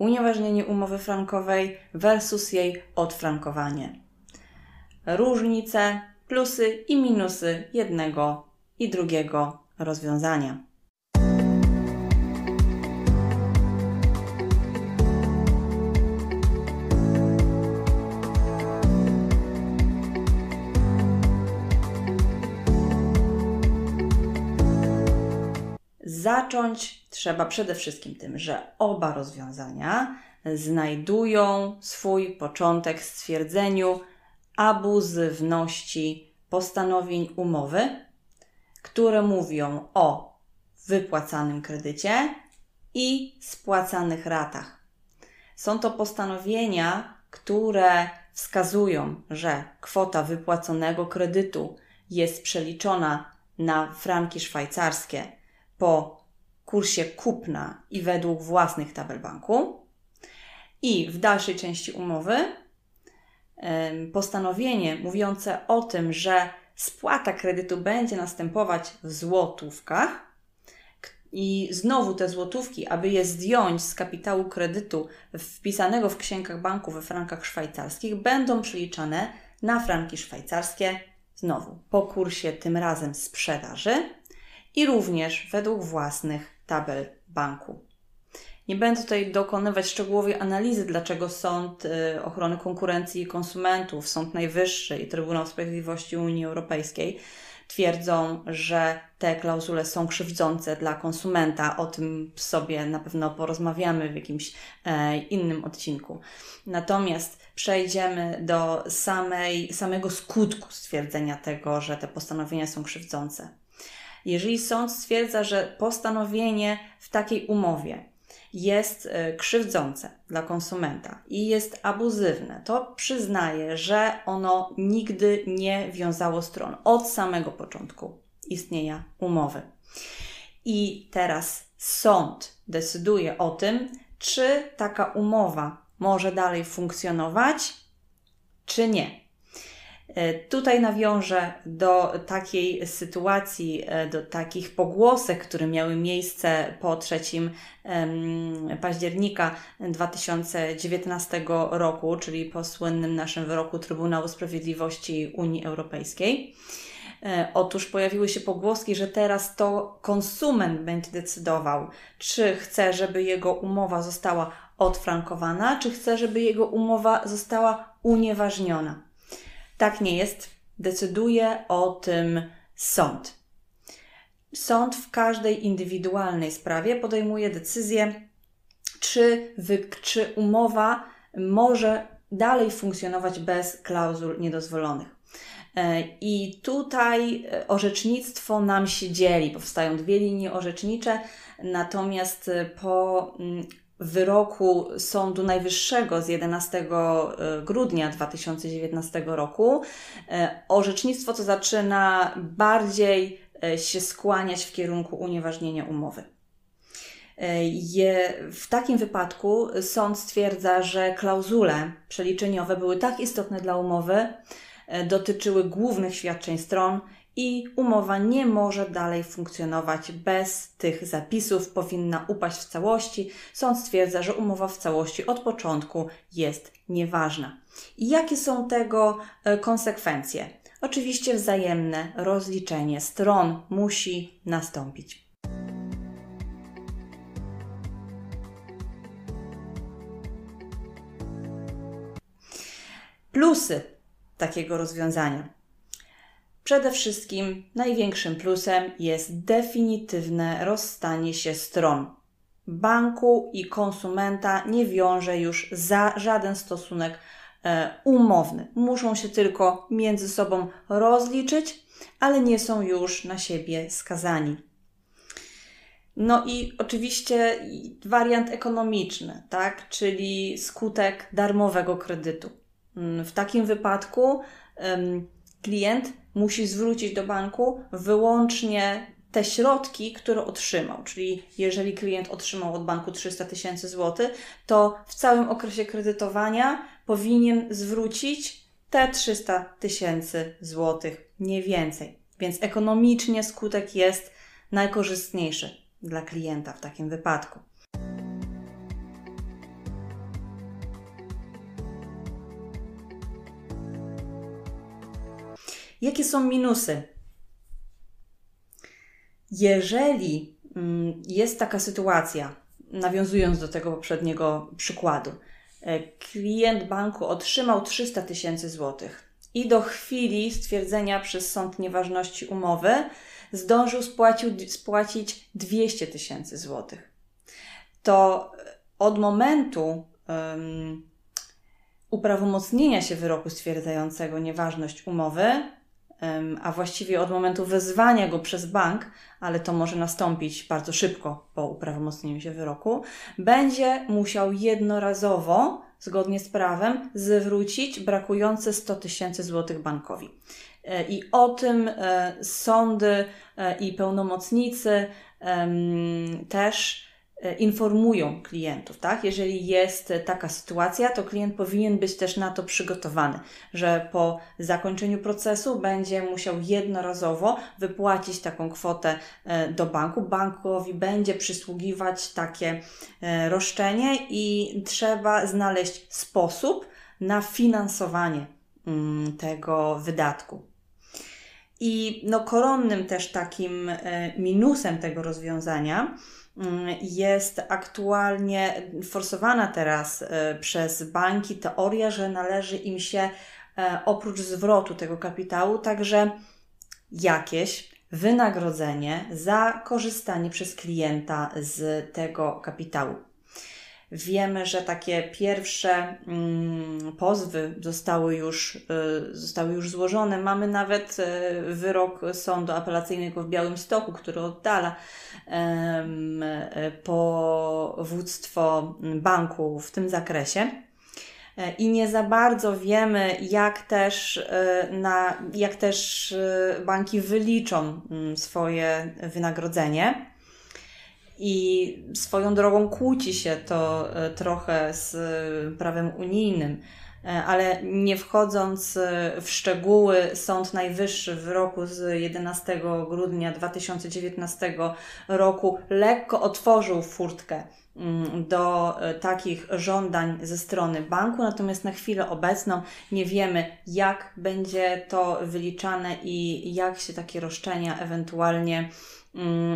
unieważnienie umowy frankowej versus jej odfrankowanie. Różnice, plusy i minusy jednego i drugiego rozwiązania. Zacząć trzeba przede wszystkim tym, że oba rozwiązania znajdują swój początek w stwierdzeniu abuzywności postanowień umowy, które mówią o wypłacanym kredycie i spłacanych ratach. Są to postanowienia, które wskazują, że kwota wypłaconego kredytu jest przeliczona na franki szwajcarskie po kursie kupna i według własnych tabel banku. I w dalszej części umowy postanowienie mówiące o tym, że spłata kredytu będzie następować w złotówkach. I znowu te złotówki, aby je zdjąć z kapitału kredytu wpisanego w księgach banku we frankach szwajcarskich, będą przeliczane na franki szwajcarskie, znowu po kursie tym razem sprzedaży i również według własnych tabel banku. Nie będę tutaj dokonywać szczegółowej analizy, dlaczego Sąd y, Ochrony Konkurencji i Konsumentów, Sąd Najwyższy i Trybunał Sprawiedliwości Unii Europejskiej twierdzą, że te klauzule są krzywdzące dla konsumenta. O tym sobie na pewno porozmawiamy w jakimś e, innym odcinku. Natomiast przejdziemy do samej, samego skutku stwierdzenia tego, że te postanowienia są krzywdzące. Jeżeli sąd stwierdza, że postanowienie w takiej umowie jest e, krzywdzące dla konsumenta i jest abuzywne, to przyznaje, że ono nigdy nie wiązało stron od samego początku istnienia umowy. I teraz sąd decyduje o tym, czy taka umowa może dalej funkcjonować, czy nie. E, tutaj nawiążę do takiej sytuacji, e, do takich pogłosek, które miały miejsce po 3 października 2019 roku, czyli po słynnym naszym wyroku Trybunału Sprawiedliwości Unii Europejskiej. E, otóż pojawiły się pogłoski, że teraz to konsument będzie decydował, czy chce, żeby jego umowa została odfrankowana, czy chce, żeby jego umowa została unieważniona. Tak nie jest. Decyduje o tym sąd. Sąd w każdej indywidualnej sprawie podejmuje decyzję, czy, wy, czy umowa może dalej funkcjonować bez klauzul niedozwolonych. E, I tutaj e, orzecznictwo nam się dzieli. Powstają dwie linie orzecznicze, natomiast po mm, wyroku Sądu Najwyższego z 11 e, grudnia 2019 roku e, orzecznictwo to zaczyna bardziej e, się skłaniać w kierunku unieważnienia umowy. Je, w takim wypadku sąd stwierdza, że klauzule przeliczeniowe były tak istotne dla umowy, dotyczyły głównych świadczeń stron i umowa nie może dalej funkcjonować bez tych zapisów, powinna upaść w całości. Sąd stwierdza, że umowa w całości od początku jest nieważna. I jakie są tego e, konsekwencje? Oczywiście wzajemne rozliczenie stron musi nastąpić. Plusy takiego rozwiązania. Przede wszystkim największym plusem jest definitywne rozstanie się stron. Banku i konsumenta nie wiąże już za żaden stosunek e, umowny. Muszą się tylko między sobą rozliczyć, ale nie są już na siebie skazani. No i oczywiście wariant ekonomiczny, tak? czyli skutek darmowego kredytu. Mm, w takim wypadku klient musi zwrócić do banku wyłącznie te środki, które otrzymał. Czyli jeżeli klient otrzymał od banku 300 tysięcy złotych, to w całym okresie kredytowania powinien zwrócić te 300 tysięcy złotych, nie więcej. Więc ekonomicznie skutek jest najkorzystniejszy dla klienta w takim wypadku. Jakie są minusy? Jeżeli mm, jest taka sytuacja, nawiązując do tego poprzedniego przykładu, e, klient banku otrzymał 300 tysięcy złotych i do chwili stwierdzenia przez sąd nieważności umowy zdążył spłacił, spłacić 200 tysięcy złotych. To od momentu um, uprawomocnienia się wyroku stwierdzającego nieważność umowy, um, a właściwie od momentu wezwania go przez bank, ale to może nastąpić bardzo szybko po uprawomocnieniu się wyroku, będzie musiał jednorazowo, zgodnie z prawem, zwrócić brakujące 100 tysięcy złotych bankowi. E, I o tym e, sądy e, i pełnomocnicy też informują klientów, tak? Jeżeli jest taka sytuacja, to klient powinien być też na to przygotowany, że po zakończeniu procesu będzie musiał jednorazowo wypłacić taką kwotę do banku. Bankowi będzie przysługiwać takie roszczenie i trzeba znaleźć sposób na finansowanie mm, tego wydatku. I no, koronnym też takim e, minusem tego rozwiązania jest aktualnie forsowana teraz e, przez banki teoria, że należy im się e, oprócz zwrotu tego kapitału także jakieś wynagrodzenie za korzystanie przez klienta z tego kapitału. Wiemy, że takie pierwsze mm, pozwy zostały już, y, zostały już złożone. Mamy nawet y, wyrok sądu apelacyjnego w Białymstoku, który oddala y, powództwo banku w tym zakresie. I nie za bardzo wiemy, jak też, na, jak też banki wyliczą mm, swoje wynagrodzenie. I swoją drogą kłóci się to e, trochę z e, prawem unijnym, e, ale nie wchodząc w szczegóły, Sąd Najwyższy w roku z 11 grudnia 2019 roku lekko otworzył furtkę mm, do takich żądań ze strony banku, natomiast na chwilę obecną nie wiemy, jak będzie to wyliczane i jak się takie roszczenia ewentualnie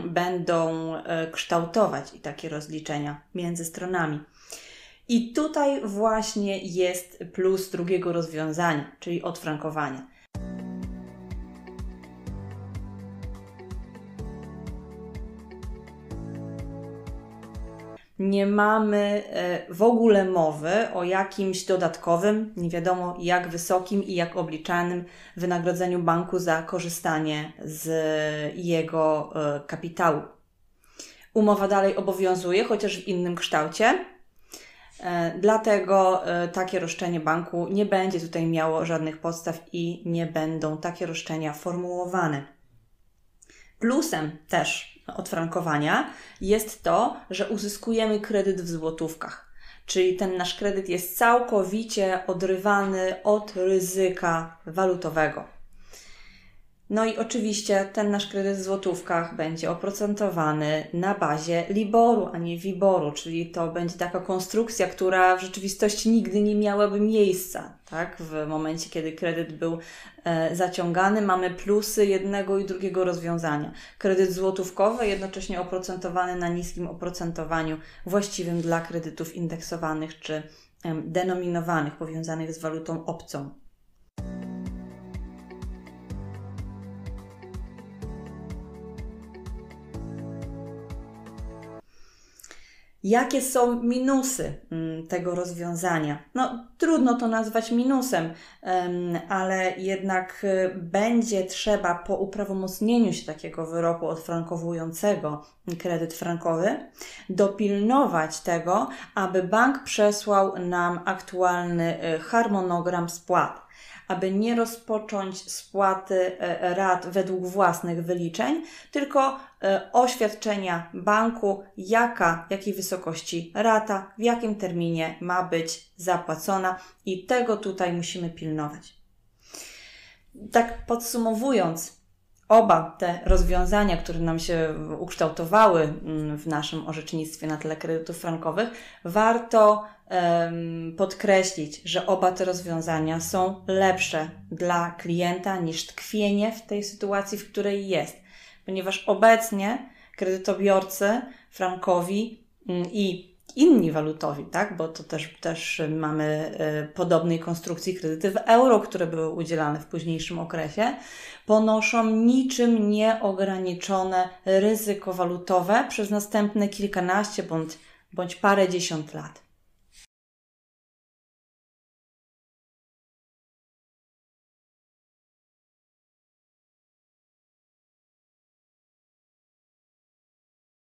będą e, kształtować i takie rozliczenia między stronami. I tutaj właśnie jest plus drugiego rozwiązania, czyli odfrankowania. Nie mamy e, w ogóle mowy o jakimś dodatkowym, nie wiadomo jak wysokim i jak obliczanym wynagrodzeniu banku za korzystanie z jego e, kapitału. Umowa dalej obowiązuje, chociaż w innym kształcie. E, dlatego takie roszczenie banku nie będzie tutaj miało żadnych podstaw i nie będą takie roszczenia formułowane. Plusem też odfrankowania jest to, że uzyskujemy kredyt w złotówkach. Czyli ten nasz kredyt jest całkowicie odrywany od ryzyka walutowego. No i oczywiście ten nasz kredyt w złotówkach będzie oprocentowany na bazie Liboru, a nie Wiboru, czyli to będzie taka konstrukcja, która w rzeczywistości nigdy nie miałaby miejsca. Tak? W momencie, kiedy kredyt był e, zaciągany, mamy plusy jednego i drugiego rozwiązania. Kredyt złotówkowy, jednocześnie oprocentowany na niskim oprocentowaniu, właściwym dla kredytów indeksowanych czy e, denominowanych, powiązanych z walutą obcą. Jakie są minusy mm, tego rozwiązania? No, trudno to nazwać minusem, ale jednak y, będzie trzeba po uprawomocnieniu się takiego wyroku odfrankowującego kredyt frankowy dopilnować tego, aby bank przesłał nam aktualny y, harmonogram spłat aby nie rozpocząć spłaty e, rat według własnych wyliczeń, tylko e, oświadczenia banku, jaka, jakiej wysokości rata, w jakim terminie ma być zapłacona i tego tutaj musimy pilnować. Tak podsumowując, oba te rozwiązania, które nam się ukształtowały mm, w naszym orzecznictwie na tle kredytów frankowych, warto podkreślić, że oba te rozwiązania są lepsze dla klienta niż tkwienie w tej sytuacji, w której jest. Ponieważ obecnie kredytobiorcy frankowi mm, i inni walutowi, tak? bo to też, też mamy e, podobnej konstrukcji kredyty w euro, które były udzielane w późniejszym okresie, ponoszą niczym nieograniczone ryzyko walutowe przez następne kilkanaście bądź, bądź parę dziesiąt lat.